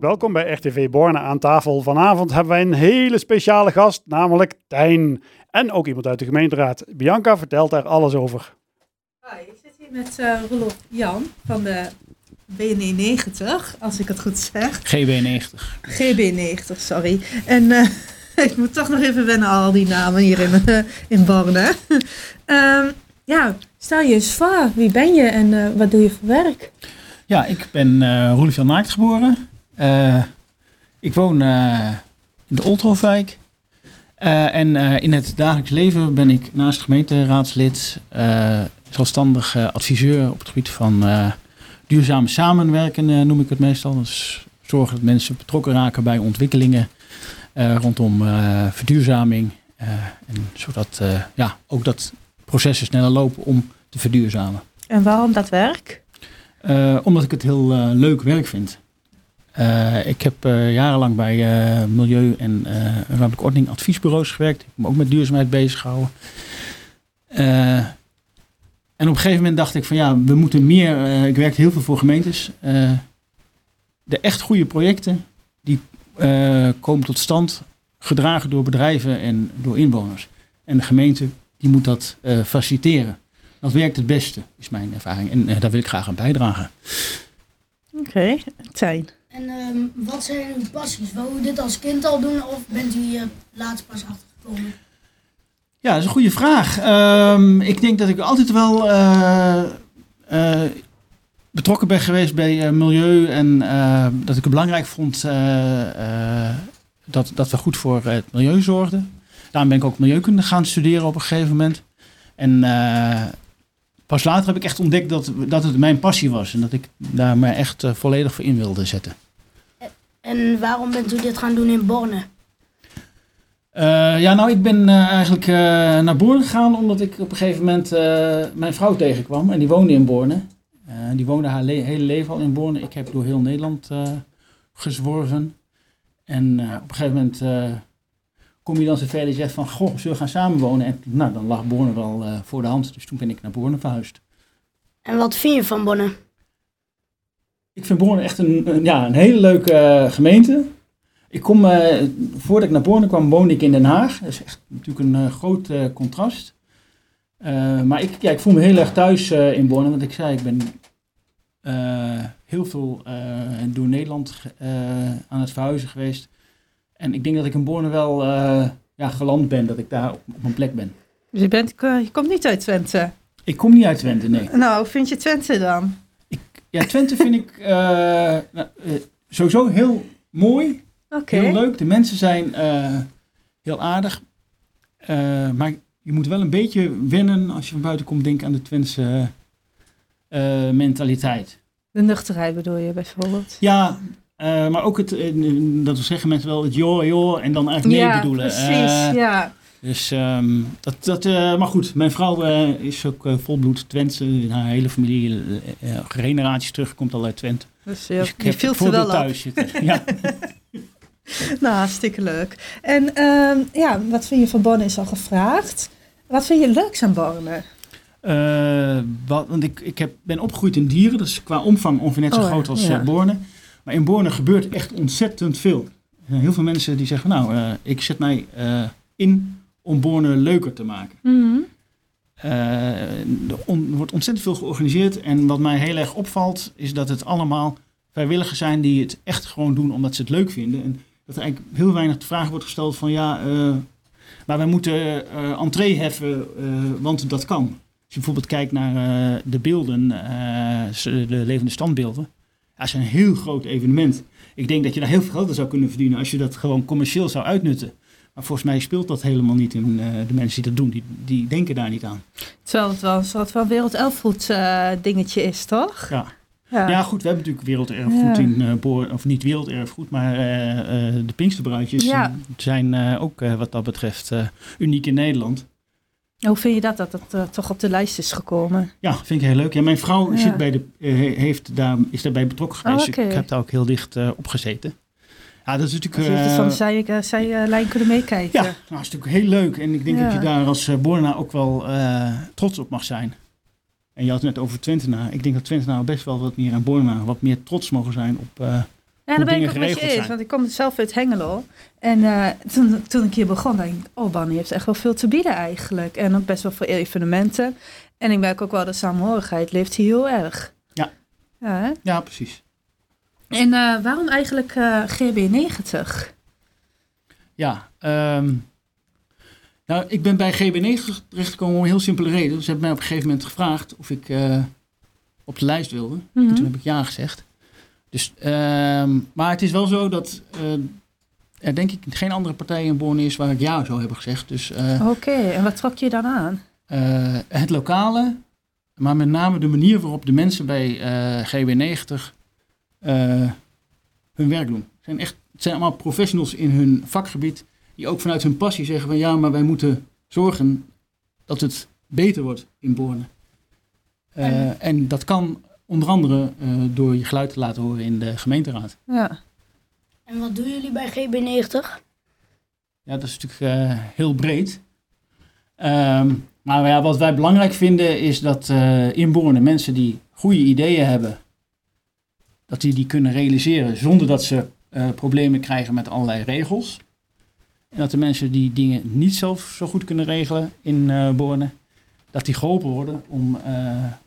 Welkom bij RTV Borne aan tafel. Vanavond hebben wij een hele speciale gast, namelijk Tijn. En ook iemand uit de gemeenteraad. Bianca vertelt daar alles over. Hoi, ik zit hier met uh, Rolf Jan van de BNE 90, als ik het goed zeg. GB90. GB90, sorry. En uh, ik moet toch nog even wennen al die namen hier in, uh, in Borne. um, ja, stel je eens voor, wie ben je en wat doe je voor werk? Ja, ik ben uh, Roelof Jan Naakt geboren. Uh, ik woon uh, in de Oldhofwijk. en in het dagelijks leven ben ik naast gemeenteraadslid zelfstandig adviseur op het gebied van duurzaam samenwerken, noem ik het meestal. Dus zorgen dat mensen betrokken raken bij ontwikkelingen rondom verduurzaming. en zodat ja, ook dat processen sneller lopen om te verduurzamen. En waarom dat werk? Uh, omdat ik het heel uh, leuk werk vind. Uh, ik heb jarenlang bij milieu- en ruimtelijke ordening adviesbureaus gewerkt. Ik heb me ook met duurzaamheid bezig gehouden. en op een gegeven moment dacht ik van ja, we moeten meer. ik werkte heel veel voor gemeentes. de echt goede projecten die komen tot stand, gedragen door bedrijven en door inwoners. En de gemeente die moet dat faciliteren. Dat werkt het beste, is mijn ervaring. En daar wil ik graag aan bijdragen. Oké, okay. Tijn. En um, wat zijn uw passies? Wou u dit als kind al doen of bent u hier laatst pas achtergekomen? Ja, dat is een goede vraag. Um, ik denk dat ik altijd wel uh, uh, betrokken ben geweest bij milieu. En dat ik het belangrijk vond dat, dat we goed voor het milieu zorgden. Daarom ben ik ook milieukunde gaan studeren op een gegeven moment. En pas later heb ik echt ontdekt dat, dat het mijn passie was. En dat ik daar me echt volledig voor in wilde zetten. En waarom bent u dit gaan doen in Borne? Uh, ja, nou, ik ben uh, eigenlijk naar Borne gegaan omdat ik op een gegeven moment mijn vrouw tegenkwam. En die woonde in Borne. die woonde haar le hele leven al in Borne. Ik heb door heel Nederland gezworven. En op een gegeven moment kom je dan zover dat je zegt van, goh, zullen we gaan samenwonen? En nou, dan lag Borne wel voor de hand. Dus toen ben ik naar Borne verhuisd. En wat vind je van Borne? Ik vind Borne echt een, een ja, een hele leuke uh, gemeente. Ik kom, uh, voordat ik naar Borne kwam, woonde ik in Den Haag. Dat is echt natuurlijk een groot contrast. maar ik, ja, ik voel me heel erg thuis in Borne. Want ik zei, ik ben heel veel door Nederland aan het verhuizen geweest. En ik denk dat ik in Borne wel ja, geland ben, dat ik daar op, op mijn plek ben. Dus je, bent, je komt niet uit Twente? Ik kom niet uit Twente, nee. Nou, vind je Twente dan? Ja, Twente vind ik uh, nou, uh, sowieso heel mooi. Okay. Heel leuk. De mensen zijn heel aardig. maar je moet wel een beetje wennen als je van buiten komt, denk aan de Twentse mentaliteit. De nuchterheid bedoel je bijvoorbeeld? Ja, maar ook het, dat we zeggen mensen wel het joh, joh en dan eigenlijk nee ja, bedoelen. precies, ja. Dus um, dat, dat maar goed, mijn vrouw is ook volbloed Twente. Haar hele familie, generaties terug, komt al uit Twente. Dus, dus heb veel wel thuis zitten. ja. nou, hartstikke leuk. En um, ja, wat vind je van Borne is al gevraagd. Wat vind je leuks aan Borne? wat, want ik, ik heb, ben opgegroeid in Dieren, dus qua omvang ongeveer net zo oh, groot als ja. Borne. Maar in Borne gebeurt echt ontzettend veel. Heel veel mensen die zeggen, nou, ik zet mij in om Borne leuker te maken. Mm -hmm. uh, er, wordt ontzettend veel georganiseerd. En wat mij heel erg opvalt, is dat het allemaal vrijwilligers zijn die het echt gewoon doen omdat ze het leuk vinden. En dat er eigenlijk heel weinig de vraag wordt gesteld van, ja, maar wij moeten entree heffen, want dat kan. Als je bijvoorbeeld kijkt naar de beelden, de levende standbeelden ja, is een heel groot evenement. Ik denk dat je daar heel veel geld aan zou kunnen verdienen als je dat gewoon commercieel zou uitnutten. Maar volgens mij speelt dat helemaal niet in uh, de mensen die dat doen. Die, die denken daar niet aan. Terwijl het wel een soort van werelderfgoed uh, dingetje is, toch? Ja. Ja. ja. goed, we hebben natuurlijk werelderfgoed ja. in uh, Boor, of niet werelderfgoed, maar de Pinksterbruidjes ja. zijn ook wat dat betreft uniek in Nederland. Hoe vind je dat, dat uh, toch op de lijst is gekomen? Ja, vind ik heel leuk. Ja, mijn vrouw zit bij de, heeft daar, is daarbij betrokken geweest. Oh, okay. Ik heb daar ook heel dicht op gezeten. Ja, dat is natuurlijk... Dus je van de zij, zijlijn kunnen meekijken. Ja, nou, dat is natuurlijk heel leuk. En ik denk ja. dat je daar als Borna ook wel trots op mag zijn. En je had het net over Twentenaar. Ik denk dat Twentenaar best wel wat meer aan Borna, wat meer trots mogen zijn op Ja, hoe daar ben ik dingen ook met je eens, want ik kom zelf uit Hengelo. En eh, toen, toen ik hier begon, dacht ik, oh, Barney heeft echt wel veel te bieden eigenlijk. En ook best wel veel evenementen. En ik merk ook wel, de samenhorigheid leeft hier heel erg. Ja. Ja, hè? Ja, precies. En eh, waarom eigenlijk eh, GB90? Ja, ehm, nou, ik ben bij GB9 terechtgekomen om een heel simpele reden. Ze hebben mij op een gegeven moment gevraagd of ik eh, op de lijst wilde. Mhm. En toen heb ik ja gezegd. Dus, ehm, maar het is wel zo dat er denk ik geen andere partij in Borne is waar ik ja zou hebben gezegd. Dus Oké, en wat trok je dan aan? het lokale, maar met name de manier waarop de mensen bij eh, GB90 eh, hun werk doen. Het zijn, echt, het zijn allemaal professionals in hun vakgebied die ook vanuit hun passie zeggen van ja, maar wij moeten zorgen dat het beter wordt in Borne. Eh, en dat kan onder andere eh, door je geluid te laten horen in de gemeenteraad. Ja. En wat doen jullie bij GB90? Ja, dat is natuurlijk eh, heel breed. Ehm, maar ja, wat wij belangrijk vinden is dat eh inborende mensen die goede ideeën hebben, dat die die kunnen realiseren zonder dat ze eh, problemen krijgen met allerlei regels. En dat de mensen die dingen niet zelf zo goed kunnen regelen in eh Borne, dat die geholpen worden om eh,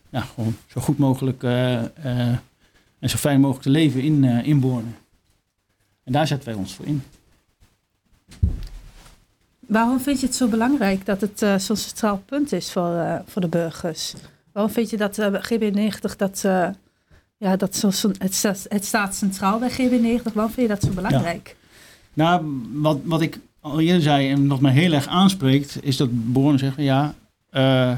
ja, gewoon zo goed mogelijk en zo fijn mogelijk te leven in, in Borne. En daar zetten wij ons voor in. Waarom vind je het zo belangrijk dat het zo'n centraal punt is voor, voor de burgers? Waarom vind je dat eh, GB90, dat, ja, dat zo, het, staat, het staat centraal bij GB90, waarom vind je dat zo belangrijk? Nou, wat, wat ik al eerder zei en wat mij heel erg aanspreekt, is dat Borne zegt van ja, eh,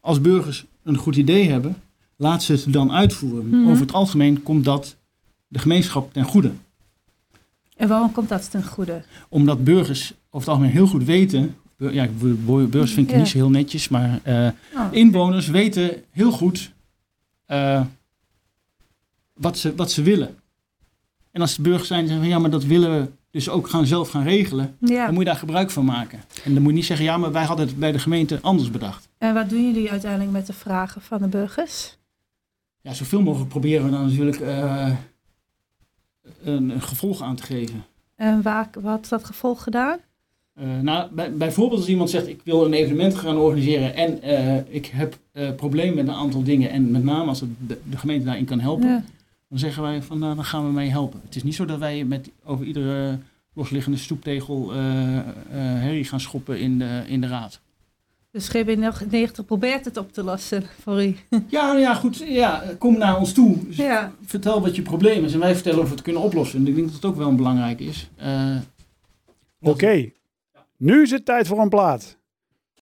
als burgers een goed idee hebben, laat ze het dan uitvoeren. Mhm. Over het algemeen komt dat de gemeenschap ten goede. En waarom komt dat ten goede? Omdat burgers over het algemeen heel goed weten, ja, bur- burgers vind ik Ja. niet zo heel netjes, maar eh, Oh, inwoners weten heel goed eh, wat, ze, wat ze willen. En als de burgers zijn zeggen van ja, maar dat willen we dus ook gaan zelf gaan regelen. ja. Dan moet je daar gebruik van maken. En dan moet je niet zeggen, ja, maar wij hadden het bij de gemeente anders bedacht. En wat doen jullie uiteindelijk met de vragen van de burgers? Ja, zoveel mogelijk proberen we dan natuurlijk eh, een, een gevolg aan te geven. En waar, wat had dat gevolg gedaan? Eh, nou, bij, bijvoorbeeld als iemand zegt, ik wil een evenement gaan organiseren en eh, ik heb eh, problemen met een aantal dingen. En met name als het de, de gemeente daarin kan helpen, Ja. dan zeggen wij van, nou, dan gaan we mee helpen. Het is niet zo dat wij met over iedere losliggende stoeptegel eh, eh, herrie gaan schoppen in de, in de raad. Dus GB90 probeert het op te lossen voor u. Ja, nou ja, goed. Ja, kom naar ons toe. Dus Ja. Vertel wat je probleem is en wij vertellen of we het kunnen oplossen. En ik denk dat het ook wel belangrijk is. Eh, Oké, nu is het tijd voor een plaat.